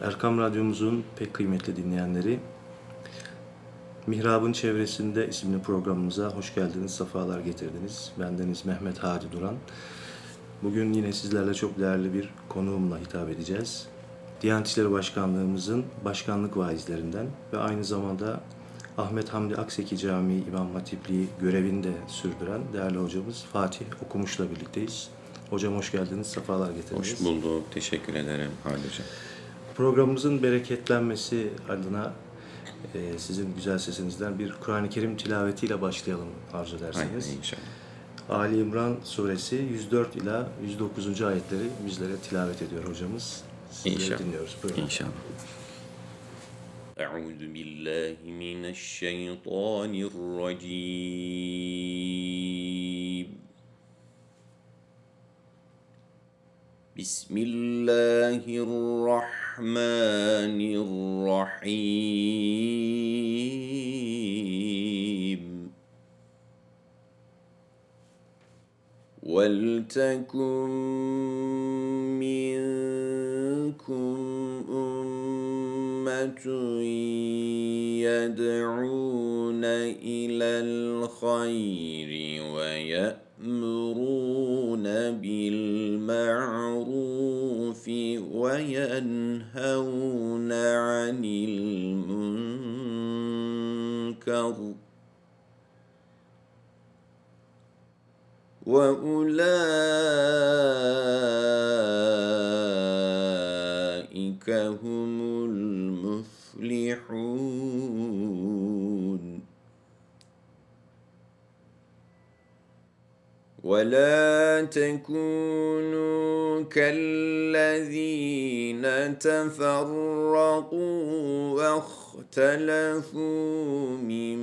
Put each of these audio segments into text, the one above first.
Erkam Radyomuzun pek kıymetli dinleyenleri, Mihrab'ın Çevresinde isimli programımıza hoş geldiniz, sefalar getirdiniz. Bendeniz Mehmet Hadi Duran. Bugün yine sizlerle çok değerli bir konuğumla hitap edeceğiz. Diyanet İşleri Başkanlığımızın başkanlık vaizlerinden ve aynı zamanda Ahmet Hamdi Akseki Camii İmam Hatipliği görevini de sürdüren değerli hocamız Fatih Okumuş'la birlikteyiz. Hocam hoş geldiniz, sefalar getirdiniz. Hoş bulduk. Teşekkür ederim Hadi Hocam. Programımızın bereketlenmesi adına e, sizin güzel sesinizden bir Kur'an-ı Kerim tilavetiyle başlayalım arzu ederseniz. Hayır inşallah. Ali İmran suresi 104 ila 109. ayetleri bizlere tilavet ediyor hocamız. Sizleri İnşallah. dinliyoruz. Buyurun. İnşallah. أعوذ بالله من الشيطان الرجيم بسم الله الرحمن الرحيم. ولتكن منكم أمة يدعون إلى الخير ويأمرون بالمعروف وينهون عن المنكر وأولئك ولا تكونوا كالذين تفرقوا واختلفوا من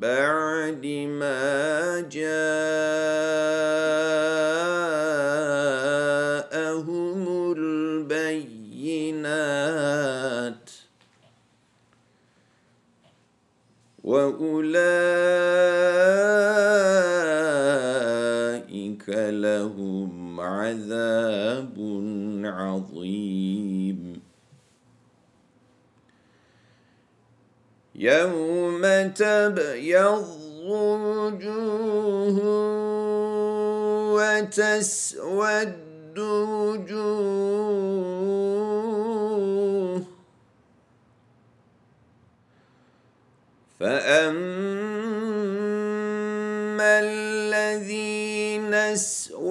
بعد ما جاءهم البينات وأولئك لهم عذاب عظيم. يوم تبيض وجوه وتسود وجوه فأما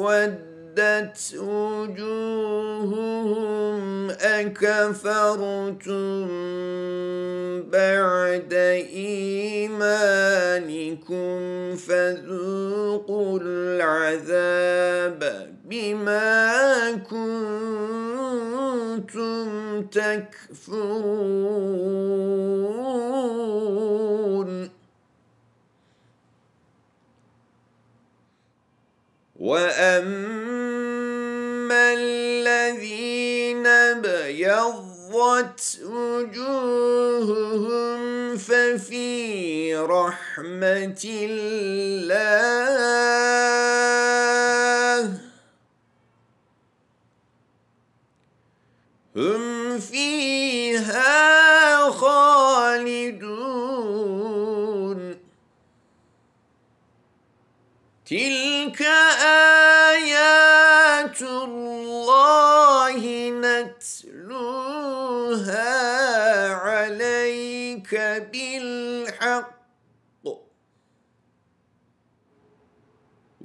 اسودت وجوههم أكفرتم بعد إيمانكم فذوقوا العذاب بما كنتم تكفرون وأما الذين ابيضت وجوههم ففي رحمة الله هم فيها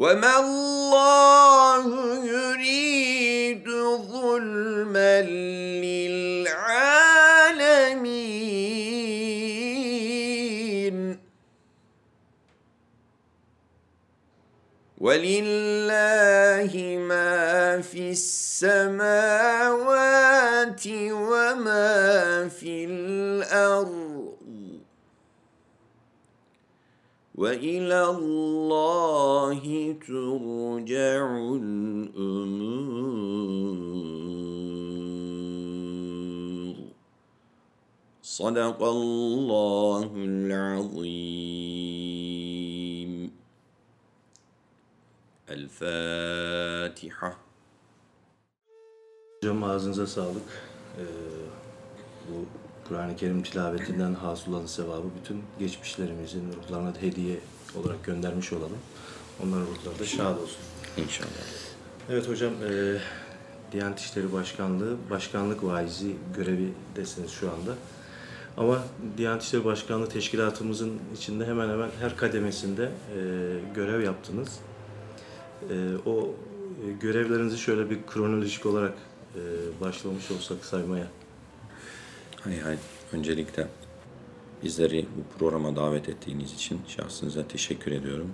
وما الله يريد ظلما للعالمين ولله ما في السماوات وما في الأرض وإلى الله ترجع الأمور. صدق الله العظيم. الفاتحة. Hocam ağzınıza sağlık. Ee, bu Kur'an-ı Kerim tilavetinden hasıl olan sevabı bütün geçmişlerimizin ruhlarına hediye olarak göndermiş olalım. Onların ruhları da şad olsun. İnşallah. Evet hocam, e, Diyanet İşleri Başkanlığı, başkanlık vaizi görevindesiniz şu anda. Ama Diyanet İşleri Başkanlığı teşkilatımızın içinde hemen hemen her kademesinde e, görev yaptınız. E, o e, görevlerinizi şöyle bir kronolojik olarak e, başlamış olsak saymaya. Hay hay. Öncelikle bizleri bu programa davet ettiğiniz için şahsınıza teşekkür ediyorum.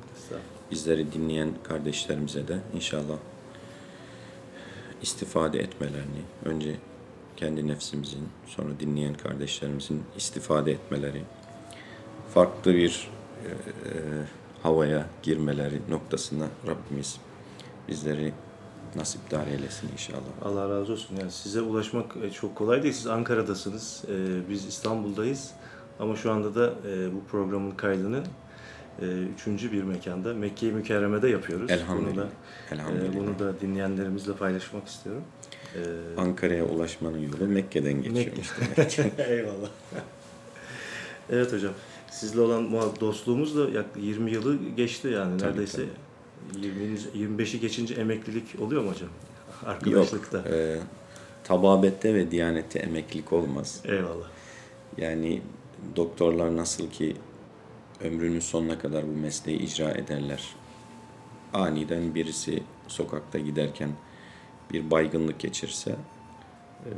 Bizleri dinleyen kardeşlerimize de inşallah istifade etmelerini, önce kendi nefsimizin, sonra dinleyen kardeşlerimizin istifade etmeleri, farklı bir e, e, havaya girmeleri noktasında Rabbimiz bizleri nasipdar eylesin inşallah. Allah razı olsun. Yani size ulaşmak e, çok kolay değil. Siz Ankara'dasınız. E, Biz İstanbul'dayız. Ama şu anda da e, bu programın kaydını üçüncü bir mekanda Mekke-i Mükerreme'de yapıyoruz. Elhamdülillah. Bunu da, Elhamdülillah. bunu da dinleyenlerimizle paylaşmak istiyorum. Ankara'ya ulaşmanın yolu Mekke'den geçiyormuş demek. Eyvallah. evet hocam. Sizle olan dostluğumuz da yaklaşık 20 yılı geçti yani. Tabii, Neredeyse 20. 25'i geçince emeklilik oluyor mu hocam? Yok, Arkadaşlıkta. e, tababette ve diyanette emeklilik olmaz. Eyvallah. Yani doktorlar nasıl ki ömrünün sonuna kadar bu mesleği icra ederler. Aniden birisi sokakta giderken bir baygınlık geçirse e,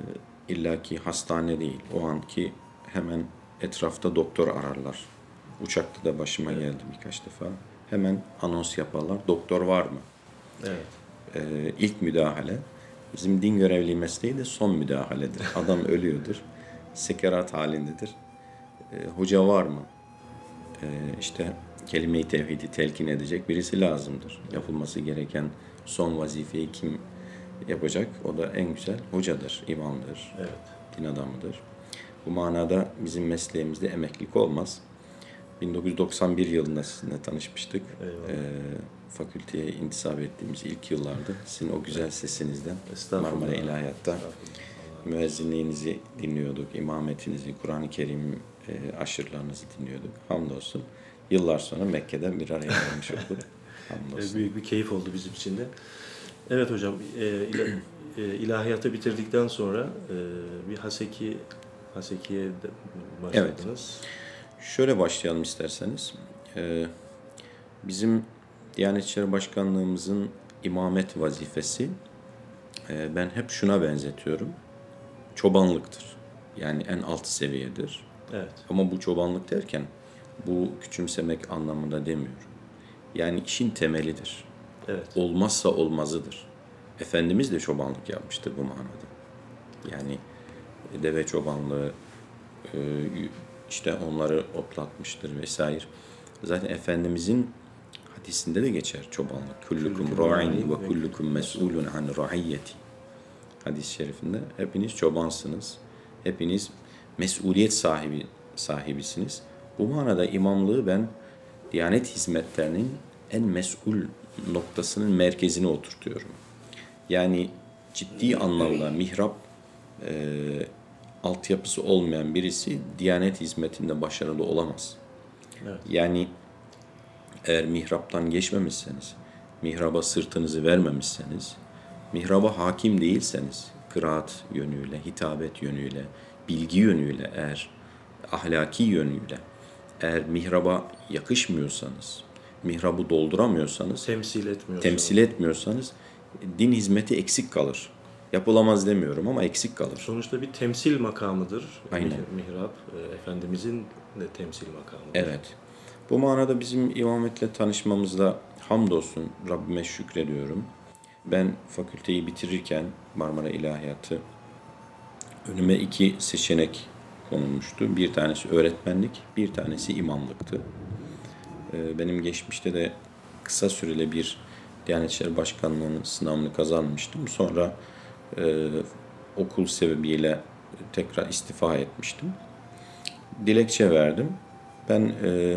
illaki hastane değil. O anki hemen etrafta doktor ararlar. Uçakta da başıma geldi birkaç defa. Hemen anons yaparlar. Doktor var mı? Evet. Ee, ilk müdahale. Bizim din görevli mesleği de son müdahaledir. Adam ölüyordur. Sekerat halindedir. Ee, hoca var mı? Ee, işte kelime-i tevhidi telkin edecek birisi lazımdır. Yapılması gereken son vazifeyi kim yapacak? O da en güzel hocadır, imamdır, Evet. din adamıdır. Bu manada bizim mesleğimizde emeklilik olmaz. 1991 yılında sizinle tanışmıştık. Eyvallah. Ee, fakülteye intisap ettiğimiz ilk yıllarda sizin o güzel sesinizden. Marmara İlahiyat'ta müezzinliğinizi dinliyorduk, imametinizi, Kur'an-ı Kerim e, aşırılarınızı dinliyorduk. Hamdolsun. Yıllar sonra Mekke'den bir araya gelmiş olduk. Ee, Hamdolsun. Büyük bir keyif oldu bizim için de. Evet hocam, e, ila- e, ilahiyatı bitirdikten sonra e, bir Haseki Haseki'ye başladınız. Şöyle başlayalım isterseniz. Ee, bizim Diyanet İşleri Başkanlığımızın imamet vazifesi e, ben hep şuna benzetiyorum. Çobanlıktır. Yani en alt seviyedir. Evet. Ama bu çobanlık derken bu küçümsemek anlamında demiyorum. Yani işin temelidir. Evet. Olmazsa olmazıdır. Efendimiz de çobanlık yapmıştır bu manada. Yani deve çobanlığı, e, işte onları otlatmıştır vesaire. Zaten Efendimizin hadisinde de geçer çobanlık. Kullukum ra'in ve kullukum mes'ulun an ra'iyyeti. Hadis-i şerifinde hepiniz çobansınız. Hepiniz mesuliyet sahibi sahibisiniz. Bu manada imamlığı ben Diyanet hizmetlerinin en mesul noktasının merkezine oturtuyorum. Yani ciddi anlamda mihrap e, altyapısı olmayan birisi Diyanet hizmetinde başarılı olamaz. Evet. Yani eğer mihraptan geçmemişseniz, mihraba sırtınızı vermemişseniz, mihraba hakim değilseniz, kıraat yönüyle, hitabet yönüyle, bilgi yönüyle eğer ahlaki yönüyle eğer mihraba yakışmıyorsanız, mihrabı dolduramıyorsanız, Temsil etmiyor. temsil etmiyorsanız din hizmeti eksik kalır. Yapılamaz demiyorum ama eksik kalır. Sonuçta bir temsil makamıdır. Aynen. Mih- Mihrap, e, Efendimizin de temsil makamıdır. Evet. Bu manada bizim imametle tanışmamızda hamdolsun Rabbime şükrediyorum. Ben fakülteyi bitirirken Marmara İlahiyatı önüme iki seçenek konulmuştu. Bir tanesi öğretmenlik, bir tanesi imamlıktı. Ee, Benim geçmişte de kısa süreli bir Diyanet İşleri Başkanlığı'nın sınavını kazanmıştım. Sonra e, okul sebebiyle tekrar istifa etmiştim. Dilekçe verdim. Ben e,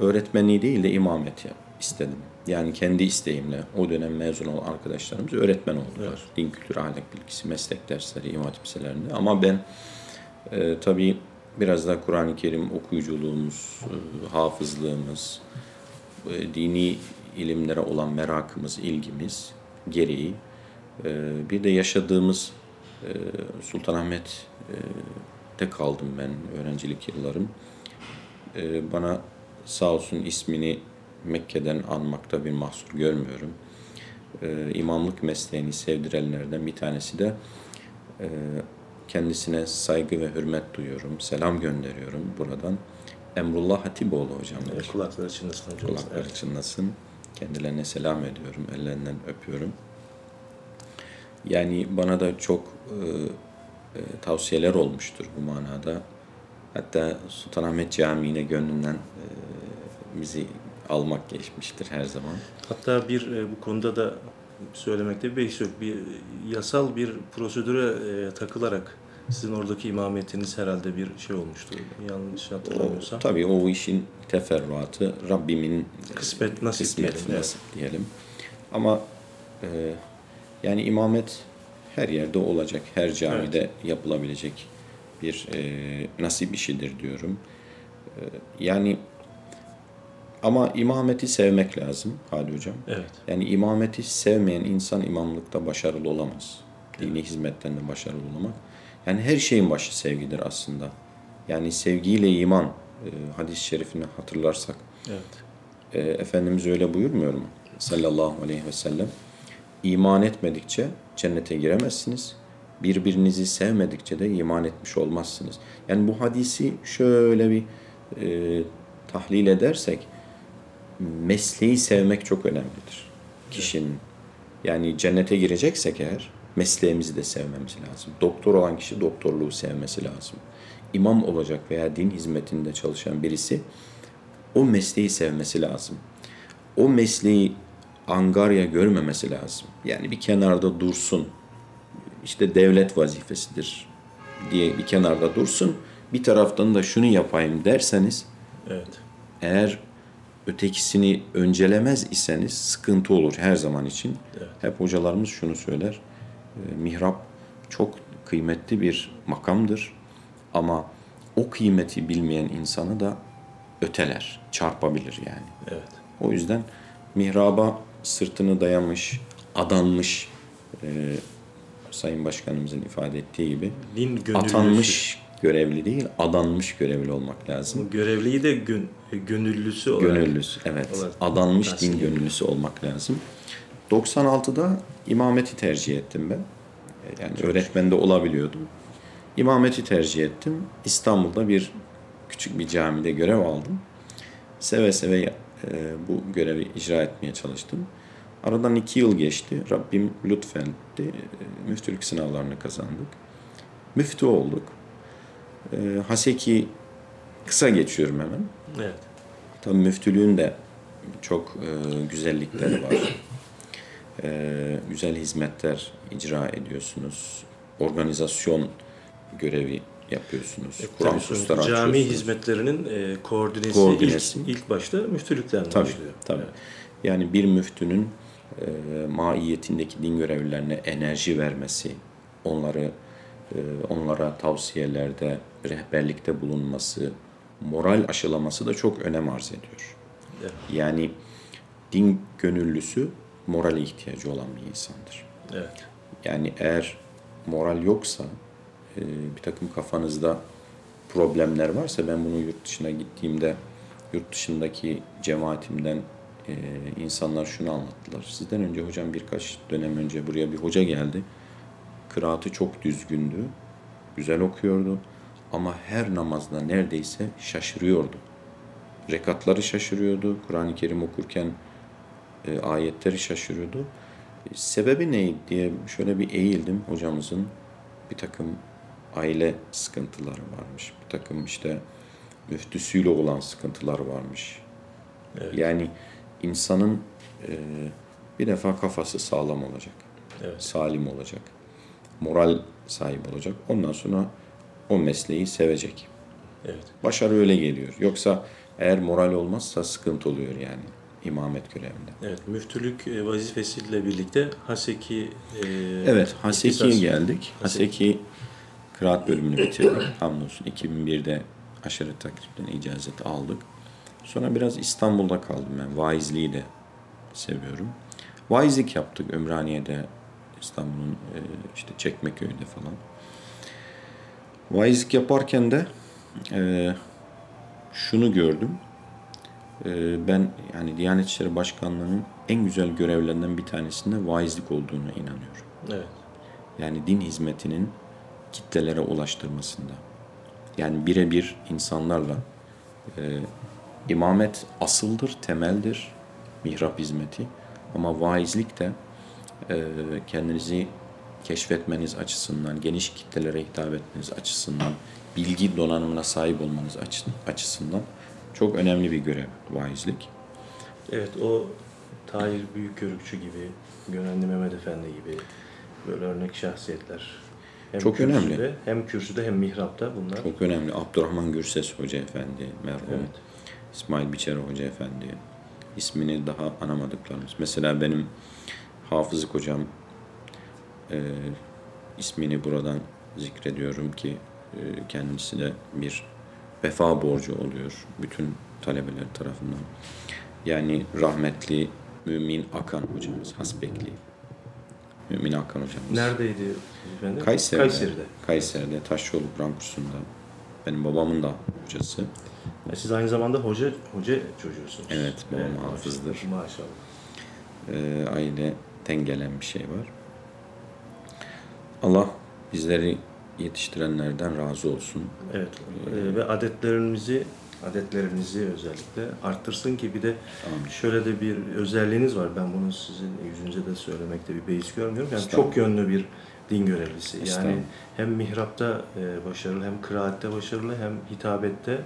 öğretmenliği değil de imamet yap- istedim. Yani kendi isteğimle o dönem mezun olan arkadaşlarımız öğretmen oldular. Evet. Din kültürü, ahlak bilgisi, meslek dersleri, imam hatip liselerinde. Ama ben e, tabii biraz da Kur'an-ı Kerim okuyuculuğumuz, e, hafızlığımız, e, dini ilimlere olan merakımız, ilgimiz gereği bir de yaşadığımız e, Sultanahmet'te kaldım ben öğrencilik yıllarım. E, bana sağ olsun ismini Mekke'den anmakta bir mahsur görmüyorum. E, imamlık mesleğini sevdirenlerden bir tanesi de e, kendisine saygı ve hürmet duyuyorum. Selam gönderiyorum buradan. Emrullah Hatipoğlu hocamdır. Evet, kulakları çınlasın hocamız. Kulakları Evet. çınlasın. Kendilerine selam ediyorum. Ellerinden öpüyorum. Yani bana da çok e, e, tavsiyeler olmuştur bu manada. Hatta Sultanahmet Camii'ne gönlünden e, bizi almak geçmiştir her zaman. Hatta bir e, bu konuda da söylemekte bir beis yok. Bir e, yasal bir prosedüre e, takılarak sizin oradaki imametiniz herhalde bir şey olmuştu. Yanlış O, hatırlamıyorsam. tabii o işin teferruatı Rabbimin Kısmet nasip kısmet diyelim, nasip diyelim. Ama e, yani imamet her yerde olacak, her camide yapılabilecek bir e, nasip işidir diyorum. E, yani ama imameti sevmek lazım Hadi Hocam. Evet. Yani imameti sevmeyen insan imamlıkta başarılı olamaz. Dini hizmetten de başarılı olamak. Yani her şeyin başı sevgidir aslında. Yani sevgiyle iman e, hadis-i şerifini hatırlarsak Evet. e, Efendimiz öyle buyurmuyor mu? Sallallahu aleyhi ve sellem. İman etmedikçe cennete giremezsiniz. Birbirinizi sevmedikçe de iman etmiş olmazsınız. Yani bu hadisi şöyle bir e, tahlil edersek mesleği sevmek çok önemlidir. Kişinin yani cennete gireceksek eğer mesleğimizi de sevmemiz lazım. Doktor olan kişi doktorluğu sevmesi lazım. İmam olacak veya din hizmetinde çalışan birisi o mesleği sevmesi lazım. O mesleği angarya görmemesi lazım. Yani bir kenarda dursun. İşte devlet vazifesidir diye bir kenarda dursun. Bir taraftan da şunu yapayım derseniz Evet. eğer ötekisini öncelemez iseniz sıkıntı olur her zaman için. Evet. Hep hocalarımız şunu söyler. e, Mihrap çok kıymetli bir makamdır ama o kıymeti bilmeyen insanı da öteler, çarpabilir yani. Evet. O yüzden mihraba sırtını dayamış, adanmış e, Sayın Başkanımızın ifade ettiği gibi Din atanmış görevli değil, adanmış görevli olmak lazım. Görevliyi de gön, gönüllüsü olarak. Gönüllüsü, evet. olarak Adanmış din gönüllüsü olmak lazım. 96'da imameti tercih ettim ben. E, Yani öğretmen de olabiliyordum. İmameti tercih ettim. İstanbul'da bir küçük bir camide görev aldım. Seve seve bu görevi icra etmeye çalıştım. Aradan iki yıl geçti. Rabbim lütfetti. E, müftülük sınavlarını kazandık. Müftü olduk. E, Haseki kısa geçiyorum hemen. Evet. Tabii müftülüğün de çok e, güzellikleri var. Güzel hizmetler icra ediyorsunuz. Organizasyon görevi yapıyorsunuz. Kur'an Tabii kursları cami hizmetlerinin e, koordinesi, Koordinesi. Ilk, ilk başta müftülükten Tabii, başlıyor. tabii. Evet. Yani bir müftünün e, maiyetindeki din görevlilerine enerji vermesi, onları e, onlara tavsiyelerde, rehberlikte bulunması, moral aşılaması da çok önem arz ediyor. Evet. Yani din gönüllüsü morale ihtiyacı olan bir insandır. Evet. Yani eğer moral yoksa, e, bir takım kafanızda problemler varsa ben bunu yurt dışına gittiğimde yurt dışındaki cemaatimden e, insanlar şunu anlattılar. Sizden önce hocam birkaç dönem önce buraya bir hoca geldi. Kıraatı çok düzgündü. Güzel okuyordu. Ama her namazda neredeyse şaşırıyordu. Rekatları şaşırıyordu. Kur'an-ı Kerim okurken e, ayetleri şaşırıyordu. Sebebi neydi diye şöyle bir eğildim hocamızın. Bir takım aile sıkıntıları varmış. Bir takım işte müftüsüyle olan sıkıntılar varmış. Evet. Yani insanın e, bir defa kafası sağlam olacak. Evet. Salim olacak. Moral sahibi olacak. Ondan sonra o mesleği sevecek. Evet. Başarı öyle geliyor. Yoksa eğer moral olmazsa sıkıntı oluyor yani. imamet görevinde. Evet, müftülük e, vazifesiyle birlikte Haseki e, Evet, Haseki'ye geldik. Haseki kıraat bölümünü bitirdik. Hamdolsun 2001'de aşırı takribden icazet aldık. Sonra biraz İstanbul'da kaldım ben. Vaizliği de seviyorum. Vaizlik yaptık Ümraniye'de, İstanbul'un e, işte Çekmeköy'de falan. Vaizlik yaparken de e, şunu gördüm. E, ben yani Diyanet İşleri Başkanlığı'nın en güzel görevlerinden bir tanesinde vaizlik olduğuna inanıyorum. Evet. Yani din hizmetinin kitlelere ulaştırmasında. Yani birebir insanlarla e, imamet asıldır, temeldir, mihrap hizmeti. Ama vaizlik de e, kendinizi keşfetmeniz açısından, geniş kitlelere hitap etmeniz açısından, bilgi donanımına sahip olmanız açı- açısından çok önemli bir görev vaizlik. Evet, o Tahir Büyükkörükçü gibi, Gönenli Mehmet Efendi gibi böyle örnek şahsiyetler. Hem Çok kürsüde, önemli. Hem kürsüde hem mihrapta bunlar. Çok önemli. Abdurrahman Gürses Hoca Efendi, merhum. Evet. İsmail Biçer Hoca Efendi. ismini daha anamadıklarımız. Mesela benim hafızlık hocam e, ismini buradan zikrediyorum ki e, kendisi de bir vefa borcu oluyor bütün talebeler tarafından. Yani rahmetli Mümin Akan hocamız, Hasbekli. Mümin Akan hocamız. Neredeydi efendim? Kayseri'de. Kayseri'de. Kayseri'de Taşyolu Kur'an kursunda. Benim babamın da hocası. E, Siz aynı zamanda hoca hoca çocuğusunuz. Evet, babam maşallah. hafızdır. Maşallah. Ee, aileden gelen bir şey var. Allah bizleri yetiştirenlerden razı olsun. Evet. e, ve adetlerimizi adetlerinizi özellikle arttırsın ki bir de Amin. şöyle de bir özelliğiniz var. Ben bunu sizin yüzünüze de söylemekte bir beis görmüyorum. Yani çok yönlü bir din görevlisi. Yani hem mihrapta e, başarılı, hem kıraatte başarılı, hem hitabette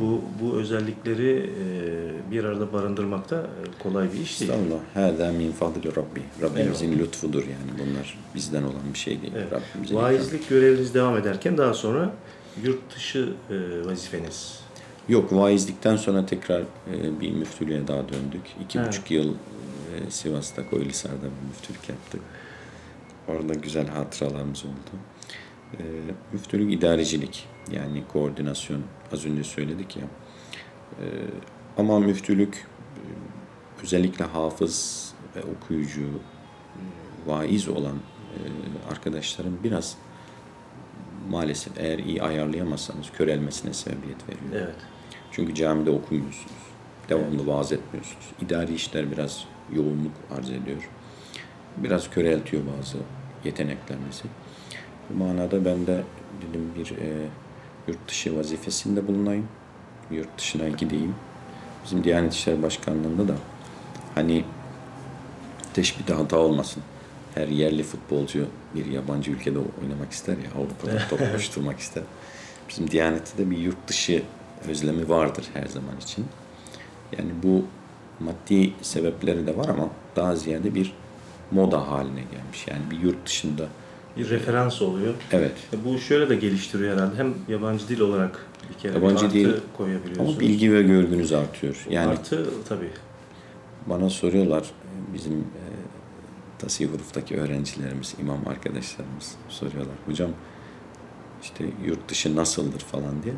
bu bu özellikleri e, bir arada barındırmakta e, kolay bir iş değil. Estağfurullah. Hâzâ min fadli Rabbi. Rabbimizin lütfudur yani bunlar bizden olan bir şey değil. Evet. Rabbimizin. Vaizlik göreviniz devam ederken daha sonra yurt dışı vazifeniz. Yok vaizlikten sonra tekrar e, bir müftülüğe daha döndük. İki Evet. buçuk yıl e, Sivas'ta Koylisar'da bir müftülük yaptık. Orada güzel hatıralarımız oldu. E, müftülük idarecilik yani koordinasyon az önce söyledik ya. E, ama müftülük e, özellikle hafız ve okuyucu, e, vaiz olan e, arkadaşların biraz maalesef eğer iyi ayarlayamazsanız körelmesine sebebiyet veriyor. Evet. Çünkü camide okumuyorsunuz. Devamlı vaaz etmiyorsunuz. İdari işler biraz yoğunluk arz ediyor. Biraz köreltiyor bazı yeteneklerinizi. Bu manada ben de dedim bir e, yurt dışı vazifesinde bulunayım. Yurt dışına gideyim. Bizim Diyanet İşleri Başkanlığı'nda da hani teşbihte hata olmasın. Her yerli futbolcu bir yabancı ülkede oynamak ister ya, Avrupa'da top koşturmak ister. Bizim Diyanet'te de bir yurt dışı özlemi vardır her zaman için. Yani bu maddi sebepleri de var ama daha ziyade bir moda haline gelmiş. Yani bir yurt dışında Bir referans oluyor. evet E, Bu şöyle de geliştiriyor herhalde. Hem yabancı dil olarak bir kere Yabancı dil koyabiliyorsunuz. ama bilgi ve görgünüz artıyor. Yani Artı tabii. Bana soruyorlar bizim e, tasih huruftaki öğrencilerimiz, imam arkadaşlarımız soruyorlar. Hocam işte yurt dışı nasıldır falan diye.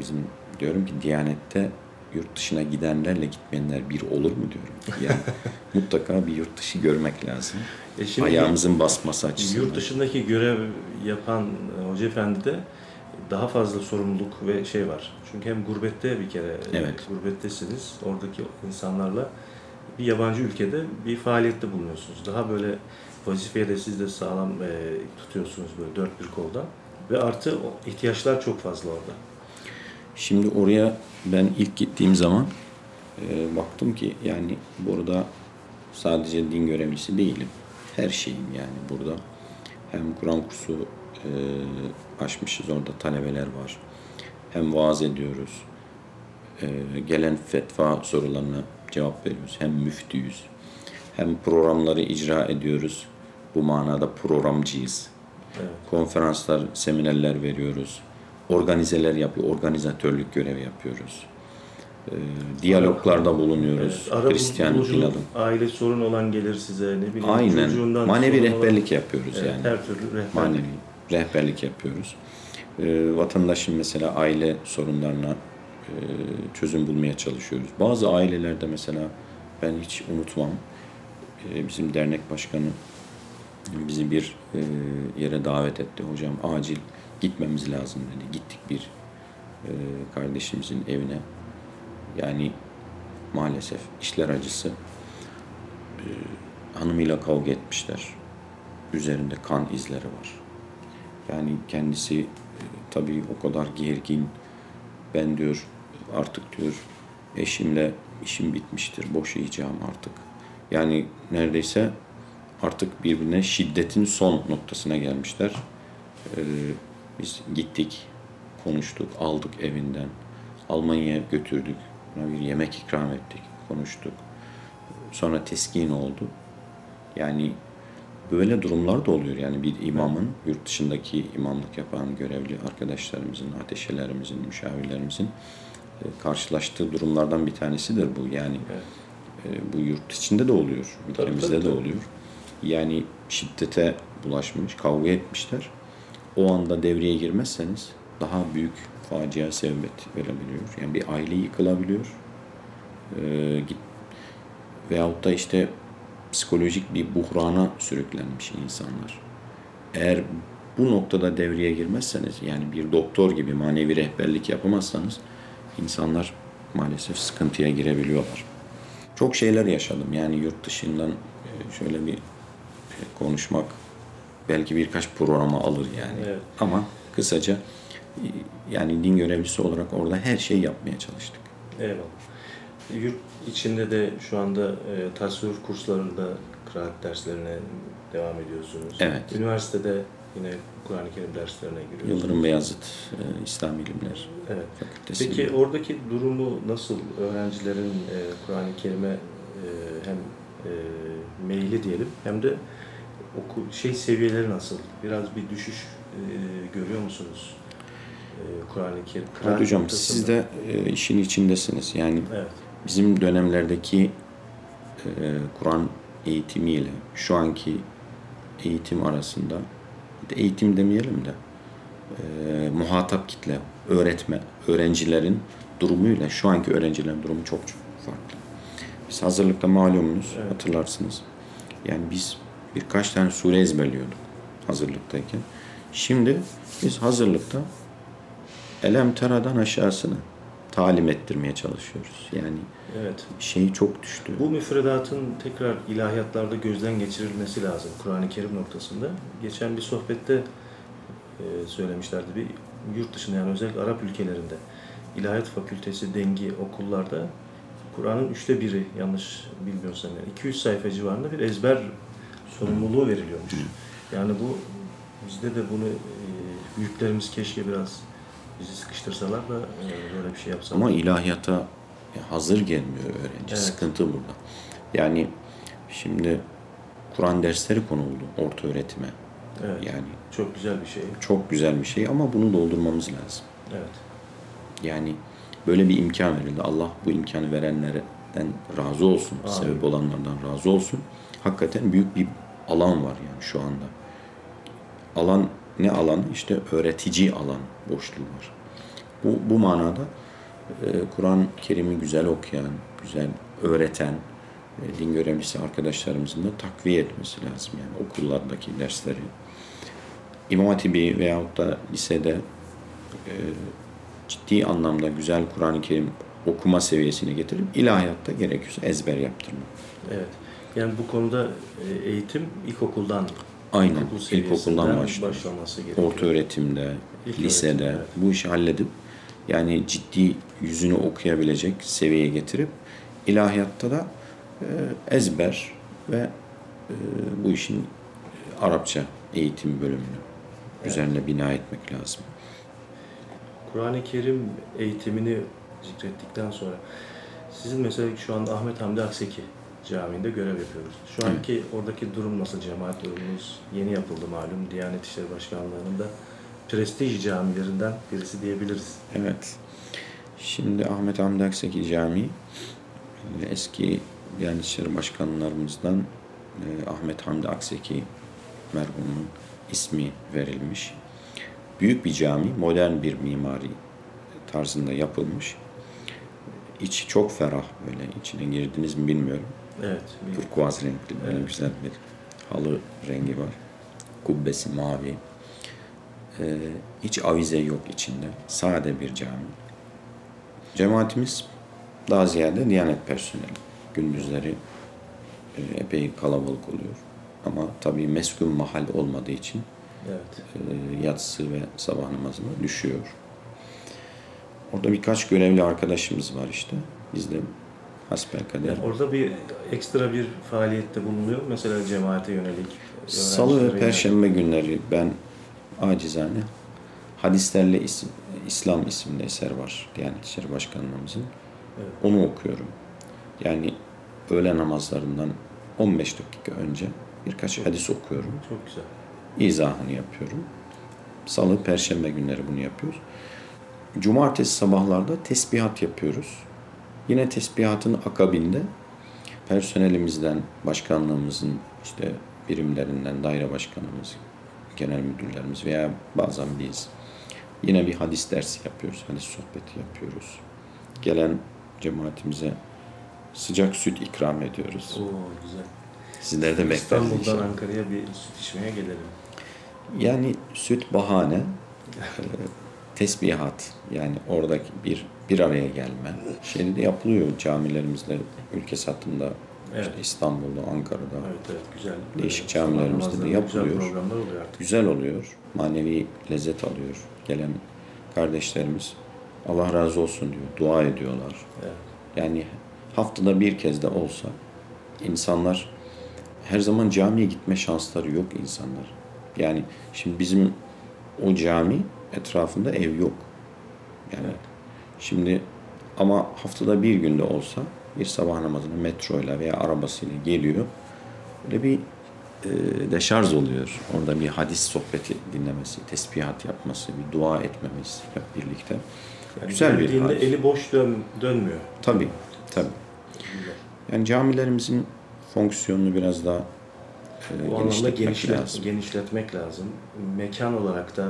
Bizim diyorum ki Diyanet'te yurt dışına gidenlerle gitmeyenler bir olur mu diyorum. Yani mutlaka bir yurt dışı görmek lazım. E şimdi Ayağımızın basması açısından. Yurt dışındaki görev yapan e, Hoca Efendi de daha fazla sorumluluk ve şey var. Çünkü hem gurbette bir kere Evet. gurbettesiniz. Oradaki insanlarla bir yabancı ülkede bir faaliyette bulunuyorsunuz. Daha böyle vazifeye de siz de sağlam e, tutuyorsunuz böyle dört bir kolda. Ve artı ihtiyaçlar çok fazla orada. Şimdi oraya ben ilk gittiğim zaman e, baktım ki yani burada sadece din görevlisi değilim. Her şeyim yani burada. Hem Kur'an kursu e, açmışız orada talebeler var. Hem vaaz ediyoruz. E, gelen fetva sorularına cevap veriyoruz. Hem müftüyüz. Hem programları icra ediyoruz. Bu manada programcıyız Evet. konferanslar, seminerler veriyoruz. Organizeler yapıyor, organizatörlük görevi yapıyoruz. e, diyaloglarda bulunuyoruz. Evet, Hristiyan Pilav'ın. aile sorun olan gelir size ne bileyim. Aynen. Manevi sorun olan- rehberlik yapıyoruz Evet, yani. Her türlü rehberlik. Manevi rehberlik yapıyoruz. Ee, vatandaşın mesela aile sorunlarına e, çözüm bulmaya çalışıyoruz. Bazı ailelerde mesela ben hiç unutmam. e, bizim dernek başkanı bizi bir e, yere davet etti. Hocam acil gitmemiz lazım dedi. Gittik bir e, kardeşimizin evine. Yani maalesef işler acısı. E, hanımıyla kavga etmişler. Üzerinde kan izleri var. Yani kendisi e, tabii o kadar gergin. Ben diyor artık diyor eşimle işim bitmiştir. Boşayacağım artık. Yani neredeyse artık birbirine şiddetin son noktasına gelmişler. Ee, biz gittik, konuştuk, aldık evinden. Almanya'ya götürdük. Ona bir yemek ikram ettik, konuştuk. Sonra teskin oldu. Yani böyle durumlar da oluyor. Yani bir imamın, yurt dışındaki imamlık yapan görevli arkadaşlarımızın, ateşelerimizin, müşavirlerimizin e, karşılaştığı durumlardan bir tanesidir bu. Yani Evet. e, bu yurt içinde de oluyor, ülkemizde tabii, de tabii. oluyor. Yani şiddete bulaşmış, kavga etmişler. O anda devreye girmezseniz daha büyük facia sebebiyet verebiliyor. Yani bir aile yıkılabiliyor. Ee, git veyahut da işte psikolojik bir buhrana sürüklenmiş insanlar. Eğer bu noktada devreye girmezseniz yani bir doktor gibi manevi rehberlik yapamazsanız insanlar maalesef sıkıntıya girebiliyorlar. Çok şeyler yaşadım yani yurt dışından e, şöyle bir konuşmak belki birkaç programa alır yani. Evet. Ama kısaca e, yani din görevlisi olarak orada her şeyi yapmaya çalıştık. Eyvallah. Yurt içinde de şu anda e, tasavvuf kurslarında kıraat derslerine devam ediyorsunuz. Evet. Üniversitede yine Kur'an-ı Kerim derslerine giriyorsunuz. Yıldırım Beyazıt e, İslam İlimler Evet. Fakültesi. Peki oradaki durumu nasıl? Öğrencilerin e, Kur'an-ı Kerim'e e, hem e, meyli diyelim hem de oku şey seviyeleri nasıl? Biraz bir düşüş e, görüyor musunuz? E, Kur'an-ı Kerim. Evet kıraat hocam noktasında. siz de e, işin içindesiniz. Yani Evet. bizim dönemlerdeki e, Kur'an eğitimiyle şu anki eğitim arasında eğitim demeyelim de e, muhatap kitle, öğretme, öğrencilerin durumuyla şu anki öğrencilerin durumu çok çok farklı. Biz hazırlıkta malumunuz Evet. hatırlarsınız. Yani biz birkaç tane sure ezberliyorduk hazırlıktayken. Şimdi biz hazırlıkta Elem Tera'dan aşağısını talim ettirmeye çalışıyoruz. Yani Evet. şey çok düştü. Bu müfredatın tekrar ilahiyatlarda gözden geçirilmesi lazım Kur'an-ı Kerim noktasında. Geçen bir sohbette e, söylemişlerdi bir yurt dışında yani özellikle Arap ülkelerinde ilahiyat fakültesi dengi okullarda Kur'an'ın üçte biri yanlış bilmiyorsam yani 200 sayfa civarında bir ezber sorumluluğu veriliyormuş. Yani bu bizde de bunu e, büyüklerimiz keşke biraz bizi sıkıştırsalar da e, böyle bir şey yapsalar. Ama ilahiyata hazır gelmiyor öğrenci. Evet. Sıkıntı burada. Yani şimdi Kur'an dersleri konuldu orta öğretime. evet. Yani Çok güzel bir şey. çok güzel bir şey ama bunu doldurmamız lazım. Evet. Yani böyle bir imkan verildi. Allah bu imkanı verenlerden razı olsun. Amin. Sebep olanlardan razı olsun. Hakikaten büyük bir alan var yani şu anda. Alan ne alan? İşte öğretici alan boşluğu var. Bu, bu manada e, Kur'an-ı Kerim'i güzel okuyan, güzel öğreten e, din görevlisi arkadaşlarımızın da takviye etmesi lazım. Yani okullardaki dersleri. İmam Hatibi veyahut da lisede e, ciddi anlamda güzel Kur'an-ı Kerim okuma seviyesine getirip ilahiyatta gerekiyorsa ezber yaptırmak. Evet. Yani bu konuda e, eğitim ilkokuldan Aynen, ilkokul ilkokuldan başlıyor. başlaması gerekiyor. Orta öğretimde, İlk lisede öğretim, evet. bu işi halledip yani ciddi yüzünü okuyabilecek seviyeye getirip ilahiyatta da e, ezber ve e, bu işin Arapça eğitim bölümünü üzerine bina etmek lazım. Kur'an-ı Kerim eğitimini zikrettikten sonra sizin mesela şu anda Ahmet Hamdi Akseki Camii'nde görev yapıyoruz. Şu anki oradaki durum nasıl? Cemaat durumunuz yeni yapıldı malum. Diyanet İşleri Başkanlığı'nın da prestij camilerinden birisi diyebiliriz. Evet. Şimdi Ahmet Hamdi Akseki Camii e, eski Diyanet İşleri Başkanlarımızdan e, Ahmet Hamdi Akseki merhumun ismi verilmiş. Büyük bir cami, modern bir mimari tarzında yapılmış. İçi çok ferah böyle. İçine girdiniz mi bilmiyorum. Evet. bir- Turkuaz renkli böyle Evet. güzel bir halı rengi var. Kubbesi mavi. Ee, hiç avize yok içinde. Sade bir cami. Cemaatimiz daha ziyade Diyanet personeli. Gündüzleri e, epey kalabalık oluyor. Ama tabii meskun mahal olmadığı için Evet. e, yatsı ve sabah namazına düşüyor. Orada birkaç görevli arkadaşımız var işte. Biz de hasbelkader Yani orada bir ekstra bir faaliyette bulunuyor. Mesela cemaate yönelik. Salı ve. Perşembe günleri ben acizane Hadislerle İs- İslam isimli eser var Diyanet İşleri Başkanlığımızın. Evet. Onu okuyorum. Yani öğle namazlarından 15 dakika önce birkaç hadis okuyorum. Çok güzel. İzahını yapıyorum. Salı, Perşembe günleri bunu yapıyoruz. Cumartesi sabahlarda tesbihat yapıyoruz. Yine tesbihatın akabinde personelimizden, başkanlığımızın işte birimlerinden, daire başkanımız, genel müdürlerimiz veya bazen biz yine bir hadis dersi yapıyoruz, hadis sohbeti yapıyoruz. Gelen cemaatimize sıcak süt ikram ediyoruz. Oo güzel. Sizleri de bekleriz İstanbul'dan inşallah. Ankara'ya bir süt içmeye gelelim. Yani süt bahane, e, tesbihat yani oradaki bir bir araya gelme şeyde de yapılıyor camilerimizde ülke satında Evet. işte İstanbul'da, Ankara'da Evet evet güzel. Değişik camilerimizde de yapılıyor. Güzel oluyor artık. güzel oluyor. Manevi lezzet alıyor. Gelen kardeşlerimiz Allah razı olsun diyor. Dua ediyorlar. Evet. Yani haftada bir kez de olsa insanlar her zaman camiye gitme şansları yok insanlar. Yani şimdi bizim o cami etrafında ev yok. Yani Evet. Şimdi ama haftada bir günde olsa bir sabah namazına metroyla veya arabasıyla geliyor. Böyle bir e, deşarj oluyor. Orada bir hadis sohbeti dinlemesi, tesbihat yapması, bir dua etmemiz hep birlikte. Yani Güzel bir hal. eli boş dön, dönmüyor. Tabii, tabii. Yani camilerimizin fonksiyonunu biraz daha e, Bu anlamda genişletmek genişlet, lazım. genişletmek lazım. Mekan olarak da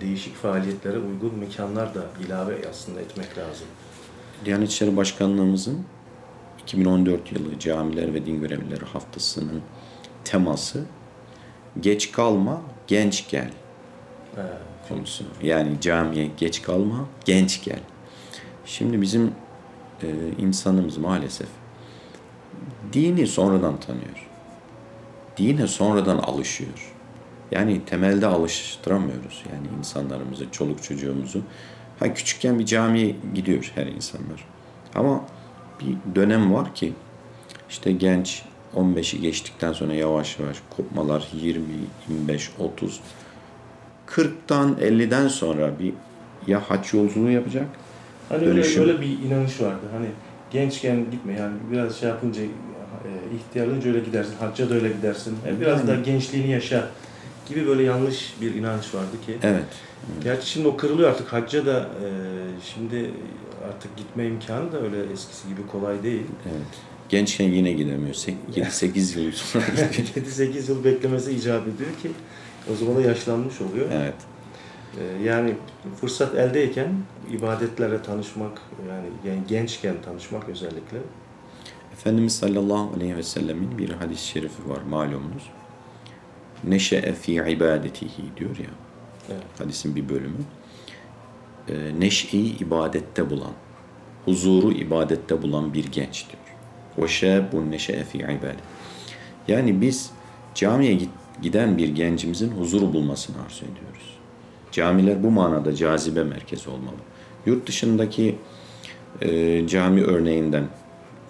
değişik faaliyetlere uygun mekanlar da ilave aslında etmek lazım. Diyanet İşleri Başkanlığımızın 2014 yılı Camiler ve Din Görevlileri Haftası'nın teması geç kalma, genç gel He, konusu. Yani camiye geç kalma, genç gel. Şimdi bizim e, insanımız maalesef dini sonradan tanıyor. Dine sonradan alışıyor. Yani temelde alıştıramıyoruz yani insanlarımızı, çoluk çocuğumuzu. Ha küçükken bir camiye gidiyor her insanlar. Ama bir dönem var ki işte genç 15'i geçtikten sonra yavaş yavaş kopmalar 20, 25, 30 40'tan 50'den sonra bir ya haç yolculuğu yapacak Hani Dönüşüm. öyle, öyle bir inanış vardı. Hani gençken gitme yani biraz şey yapınca e, öyle gidersin, hacca da öyle gidersin. Yani biraz Yani. daha gençliğini yaşa gibi böyle yanlış bir inanç vardı ki. Evet. Gerçi şimdi o kırılıyor artık. Hacca da e, şimdi artık gitme imkanı da öyle eskisi gibi kolay değil. Evet. Gençken yine gidemiyor. 7-8 yıl sonra gidiyor. 7-8 yıl beklemesi icap ediyor ki o zaman da yaşlanmış oluyor. Evet. E, yani fırsat eldeyken ibadetlerle tanışmak yani, yani gençken tanışmak özellikle Efendimiz sallallahu aleyhi ve sellemin bir hadis-i şerifi var malumunuz. Neşe'e fi ibadetihi diyor ya. Evet. Hadisin bir bölümü. Ee, neşeyi ibadette bulan, huzuru ibadette bulan bir genç diyor. Ve şâbun neşe'e fi ibadet. Yani biz camiye giden bir gencimizin huzuru bulmasını arzu ediyoruz. Camiler bu manada cazibe merkezi olmalı. Yurt dışındaki e, cami örneğinden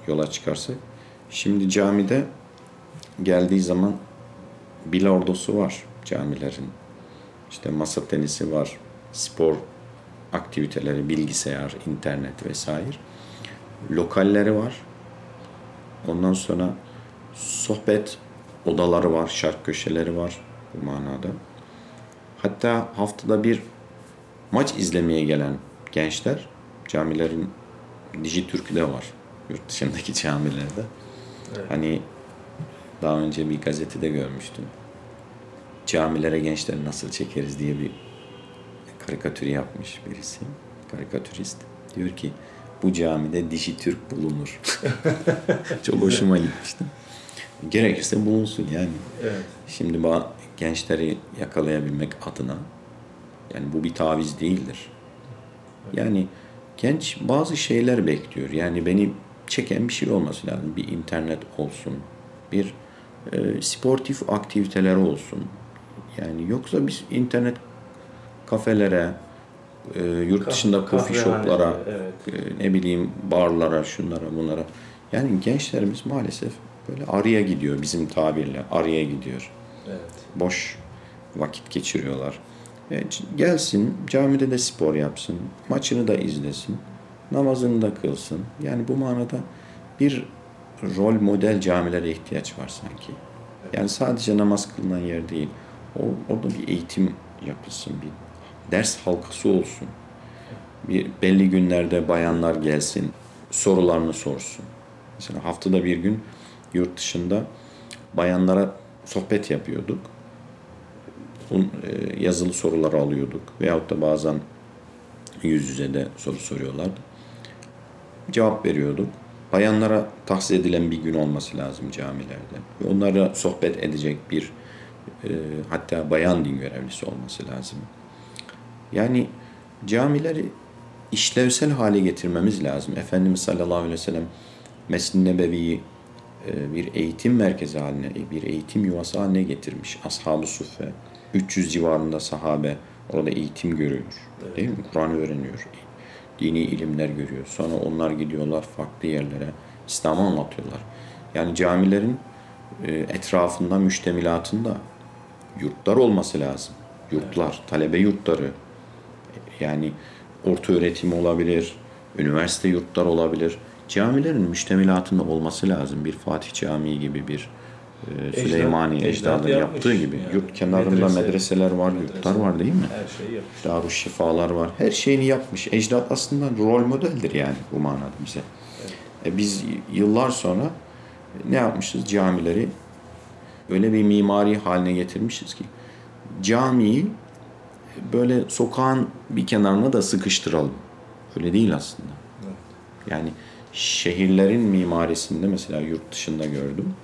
yola çıkarsak, şimdi camide geldiği zaman bilardosu var camilerin. İşte masa tenisi var, spor aktiviteleri, bilgisayar, internet vesaire. Lokalleri var. Ondan sonra sohbet odaları var, şark köşeleri var bu manada. Hatta haftada bir maç izlemeye gelen gençler Camilerin Dijitürk'ü de var. Yurt dışındaki camilerde. Evet. Hani daha önce bir gazetede görmüştüm. Camilere gençleri nasıl çekeriz diye bir karikatür yapmış birisi. Karikatürist. Diyor ki bu camide Dijitürk bulunur. Çok hoşuma gitmişti. Gerekirse bulunsun yani. Evet. Şimdi ba- gençleri yakalayabilmek adına yani bu bir taviz değildir. Yani genç bazı şeyler bekliyor. Yani beni çeken bir şey olması lazım. Bir internet olsun. Bir e, sportif aktiviteler olsun. Yani yoksa biz internet kafelere, e, yurt dışında coffee shoplara, evet. e, ne bileyim barlara, şunlara, bunlara. Yani gençlerimiz maalesef böyle araya gidiyor bizim tabirle. Araya gidiyor. Evet. Boş vakit geçiriyorlar. E, gelsin, camide de spor yapsın, maçını da izlesin, namazını da kılsın. Yani bu manada bir rol model camilere ihtiyaç var sanki. Yani sadece namaz kılınan yer değil. Orada bir eğitim yapılsın, bir ders halkası olsun. Bir belli günlerde bayanlar gelsin, sorularını sorsun. Mesela haftada bir gün yurt dışında bayanlara sohbet yapıyorduk. E, yazılı soruları alıyorduk. Veyahut da bazen yüz yüze de soru soruyorlardı. Cevap veriyorduk. Bayanlara tahsis edilen bir gün olması lazım camilerde. Ve onlara sohbet edecek bir e, hatta bayan din görevlisi olması lazım. Yani camileri işlevsel hale getirmemiz lazım. Efendimiz sallallahu aleyhi ve sellem Mescid-i Nebevi'yi e, bir eğitim merkezi haline, bir eğitim yuvası haline getirmiş. Ashab-ı Suffe, 300 civarında sahabe orada eğitim görüyor. Değil mi? Kur'an öğreniyor. Dini ilimler görüyor. Sonra onlar gidiyorlar farklı yerlere. İslam'ı anlatıyorlar. Yani camilerin e, etrafında, müştemilatında yurtlar olması lazım. Yurtlar, talebe yurtları. Yani orta öğretim olabilir, üniversite yurtlar olabilir. Camilerin müştemilatında olması lazım. Bir Fatih Camii gibi bir e, Süleymaniye ecdadın yaptığı gibi. yani. Yurt kenarında Medrese- medreseler var, medrese- yurtlar var değil mi? Her şeyi yapmış. Darüşşifalar var. Her şeyini yapmış. Ecdat aslında rol modeldir yani bu manada bize. E biz yıllar sonra ne yapmışız? Camileri öyle bir mimari haline getirmişiz ki camiyi böyle sokağın bir kenarına da sıkıştıralım. Öyle değil aslında. Evet. Yani şehirlerin mimarisinde mesela yurt dışında gördüm.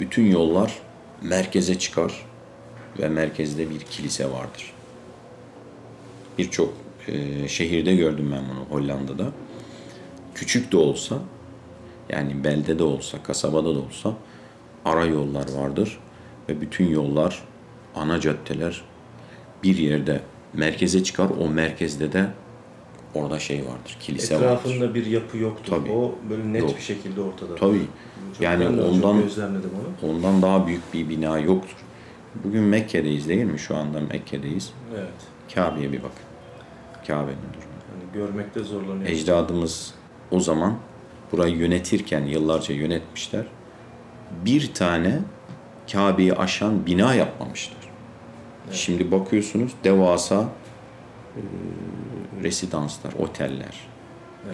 Bütün yollar merkeze çıkar ve merkezde bir kilise vardır. Birçok e, şehirde gördüm ben bunu Hollanda'da. Küçük de olsa yani beldede olsa, kasabada da olsa ara yollar vardır ve bütün yollar, ana caddeler bir yerde merkeze çıkar. O merkezde de orada şey vardır, kilise vardır. Etrafında bir yapı yoktur. Tabii. O böyle net Yok. bir şekilde ortada. Tabii. Çok Yani ondan-. Ondan daha büyük bir bina yoktur. Bugün Mekke'deyiz değil mi? Şu anda Mekke'deyiz. Evet. Kabe'ye bir bakın. Kabe'nin durumu. Yani görmekte zorlanıyor. Ecdadımız o zaman burayı yönetirken yıllarca yönetmişler. Bir tane Kabe'yi aşan bina yapmamışlar. Şimdi bakıyorsunuz devasa e, residanslar, oteller.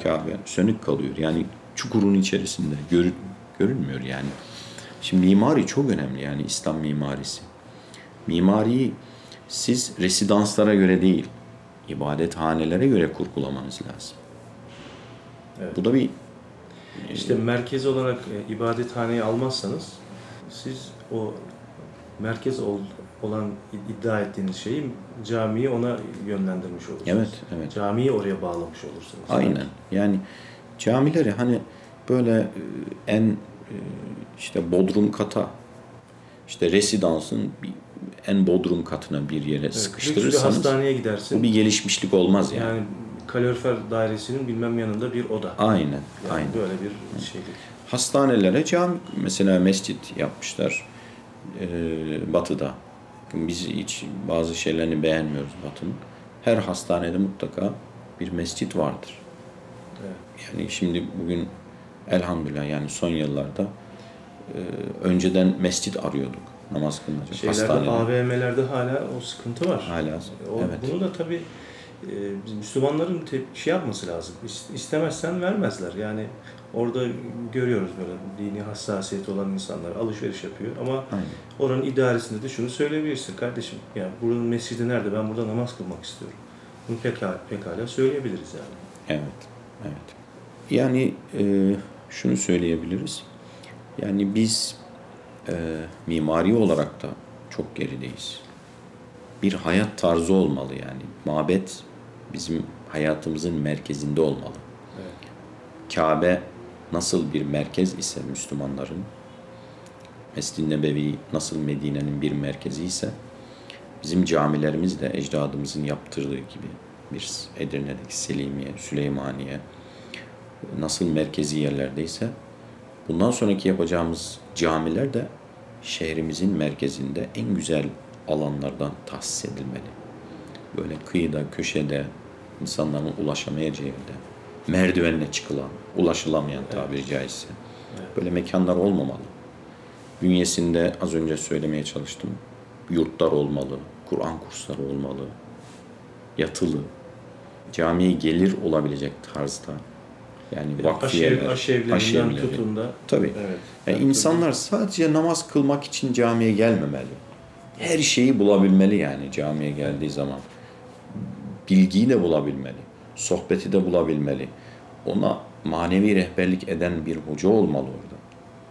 Kabe sönük kalıyor. Yani çukurun içerisinde görü, görünmüyor yani. Şimdi mimari çok önemli yani İslam mimarisi. Mimariyi siz residanslara göre değil, ibadethanelere göre kurgulamanız lazım. Evet. Bu da bir İşte merkez olarak e, ibadethaneyi almazsanız siz o merkez ol- olan iddia ettiğiniz şeyi camiyi ona yönlendirmiş olursunuz. Evet, evet. Camiyi oraya bağlamış olursunuz. Aynen. Yani camileri hani böyle e, en e, işte bodrum kata işte residansın en bodrum katına bir yere Evet, lüks bir sıkıştırırsanız hastaneye gidersin. bu bir gelişmişlik olmaz yani. yani kalorifer dairesinin bilmem yanında bir oda. Aynen. Yani aynen. böyle bir şeylik. Hastanelere cami mesela mescit yapmışlar e, batıda. Biz hiç bazı şeylerini beğenmiyoruz batının. Her hastanede mutlaka bir mescit vardır. Evet. Yani şimdi bugün elhamdülillah yani son yıllarda e, önceden mescit arıyorduk namaz kılınacak Şeylerde hastanede. AVM'lerde hala o sıkıntı var. Hala O, evet. Bunu da tabii biz Müslümanların şey yapması lazım. İs- İstemezsen vermezler. Yani orada görüyoruz böyle dini hassasiyeti olan insanlar alışveriş yapıyor ama Aynen. oranın idaresinde de şunu söyleyebilirsin kardeşim. Yani buranın mescidi nerede? Ben burada namaz kılmak istiyorum. Bunu pekala, pekala söyleyebiliriz yani. Evet, evet. Yani e, şunu söyleyebiliriz. Yani biz e, mimari olarak da çok gerideyiz. Bir hayat tarzı olmalı yani. Mabet bizim hayatımızın merkezinde olmalı. Evet. Kabe nasıl bir merkez ise Müslümanların, Mescid-i Nebevi nasıl Medine'nin bir merkezi ise bizim camilerimiz de ecdadımızın yaptırdığı gibi bir Edirne'deki Selimiye, Süleymaniye nasıl merkezi yerlerdeyse bundan sonraki yapacağımız camiler de şehrimizin merkezinde en güzel alanlardan tahsis edilmeli. Böyle kıyıda, köşede, insanların ulaşamayacağı yerde, merdivenle çıkılan, ulaşılamayan tabiri caizse. Böyle mekanlar olmamalı. Bünyesinde az önce söylemeye çalıştım. Yurtlar olmalı, Kur'an kursları olmalı, yatılı, camiye gelir olabilecek tarzda. Yani vakfiyeler, Aşev, aşevlerinden aşevleri. tutun da. Tabii. Evet. Yani insanlar sadece namaz kılmak için camiye gelmemeli. Her şeyi bulabilmeli yani camiye geldiği zaman. Bilgiyi de bulabilmeli. Sohbeti de bulabilmeli. Ona manevi rehberlik eden bir hoca olmalı orada.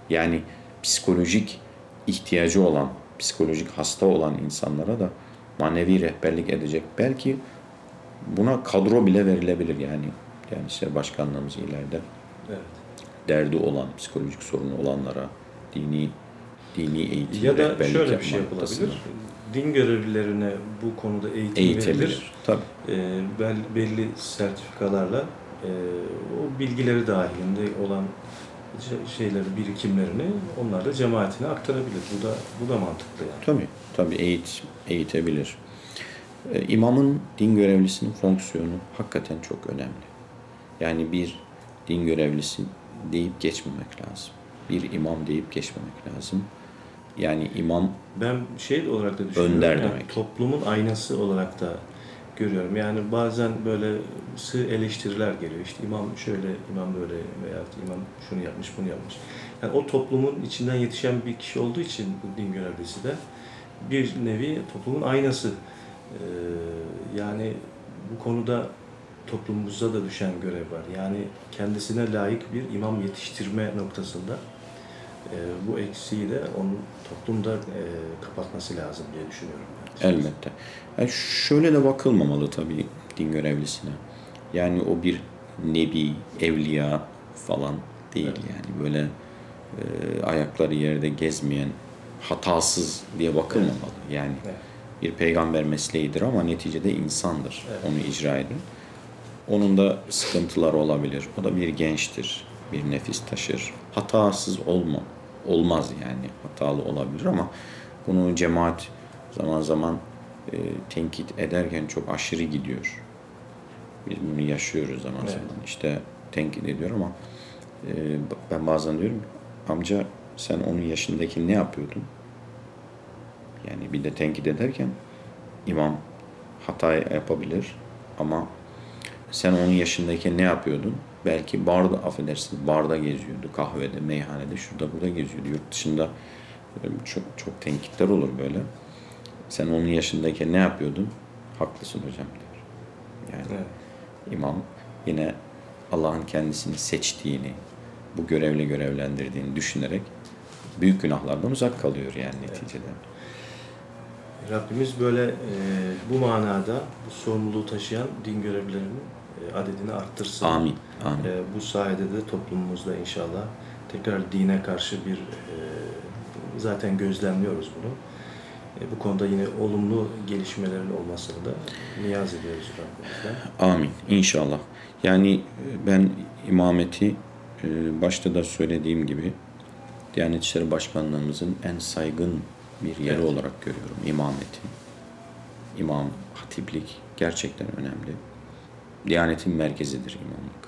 Yani psikolojik ihtiyacı olan, psikolojik hasta olan insanlara da manevi rehberlik edecek. Belki buna kadro bile verilebilir yani. Yani işte başkanlığımız ileride Evet. derdi olan, psikolojik sorunu olanlara dini dini eğitim Ya da şöyle bir şey yapılabilir. Din görevlilerine bu konuda eğitim Eğitebilir. verilir. Tabii. Ee, bel- belli sertifikalarla e, o bilgileri dahilinde olan şey- şeyleri, birikimlerini onlar da cemaatine aktarabilir. Bu da bu da mantıklı yani. Tabii. Tabii eğit, eğitebilir. Ee, imamın din görevlisinin fonksiyonu hakikaten çok önemli. Yani bir din görevlisi deyip geçmemek lazım. Bir imam deyip geçmemek lazım. Yani imam Ben şey olarak da düşünüyorum. Önder yani demek. toplumun aynası olarak da görüyorum. Yani bazen böyle sığ eleştiriler geliyor. İşte imam şöyle, imam böyle veya imam şunu yapmış, bunu yapmış. Yani o toplumun içinden yetişen bir kişi olduğu için bu din görevlisi de bir nevi toplumun aynası. Ee, yani bu konuda toplumumuzda da düşen görev var. Yani kendisine layık bir imam yetiştirme noktasında e, bu eksiği de onun toplumda e, kapatması lazım diye düşünüyorum. ben. Elbette. Yani şöyle de bakılmamalı tabii din görevlisine. Yani o bir nebi, evliya falan değil yani. Böyle e, ayakları yerde gezmeyen, hatasız diye bakılmamalı. Yani Evet. bir peygamber mesleğidir ama neticede insandır. Evet. Onu icra eden. Onun da sıkıntıları olabilir. O da bir gençtir. Bir nefis taşır. Hatasız olma, olmaz yani. Hatalı olabilir ama bunu cemaat zaman zaman e, tenkit ederken çok aşırı gidiyor. Biz bunu yaşıyoruz zaman Evet. zaman. İşte tenkit ediyor ama e, ben bazen diyorum amca sen onun yaşındaki ne yapıyordun? Yani bir de tenkit ederken imam hata yapabilir ama sen onun yaşındayken ne yapıyordun? Belki barda affedersin barda geziyordu, kahvede, meyhanede, şurada burada geziyordu. Yurt dışında e, çok çok tenkitler olur böyle. Sen onun yaşındayken ne yapıyordun? Haklısın hocam diyor. Yani Evet. imam yine Allah'ın kendisini seçtiğini, bu görevle görevlendirdiğini düşünerek büyük günahlardan uzak kalıyor yani neticede. Rabbimiz böyle e, bu manada bu sorumluluğu taşıyan din görevlilerinin e, adedini arttırsın. Amin. Amin. E, bu sayede de toplumumuzda inşallah tekrar dine karşı bir e, zaten gözlemliyoruz bunu. E, bu konuda yine olumlu gelişmelerin olmasını da niyaz ediyoruz Rabbimizden. Amin. İnşallah. Yani e, ben imameti e, başta da söylediğim gibi Diyanet İşleri Başkanlığımızın en saygın bir yeri Evet. olarak görüyorum imameti. İmam, hatiplik gerçekten önemli. Diyanetin merkezidir imamlık.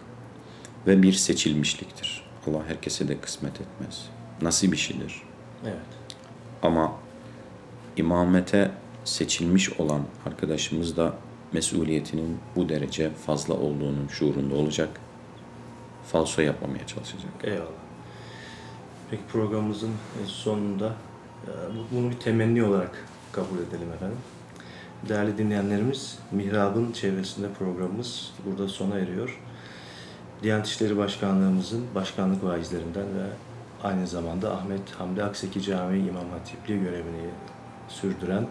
Ve bir seçilmişliktir. Allah herkese de kısmet etmez. Nasip işidir. Evet. Ama imamete seçilmiş olan arkadaşımız da mesuliyetinin bu derece fazla olduğunun şuurunda olacak. Falso yapmamaya çalışacak. Eyvallah. Peki programımızın sonunda e, bu- bunu bir temenni olarak kabul edelim efendim. Değerli dinleyenlerimiz, Mihrab'ın çevresinde programımız burada sona eriyor. Diyanet İşleri Başkanlığımızın başkanlık vaizlerinden ve aynı zamanda Ahmet Hamdi Akseki Camii İmam Hatipliği görevini sürdüren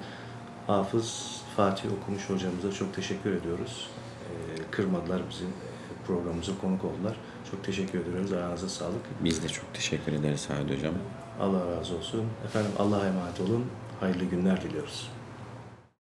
Hafız Fatih Okumuş hocamıza çok teşekkür ediyoruz. E, Kırmadılar bizim programımıza konuk oldular. Çok teşekkür ediyoruz. Ayağınıza sağlık. Biz de çok teşekkür ederiz Sa'd Hocam. Allah razı olsun. Efendim Allah'a emanet olun. Hayırlı günler diliyoruz.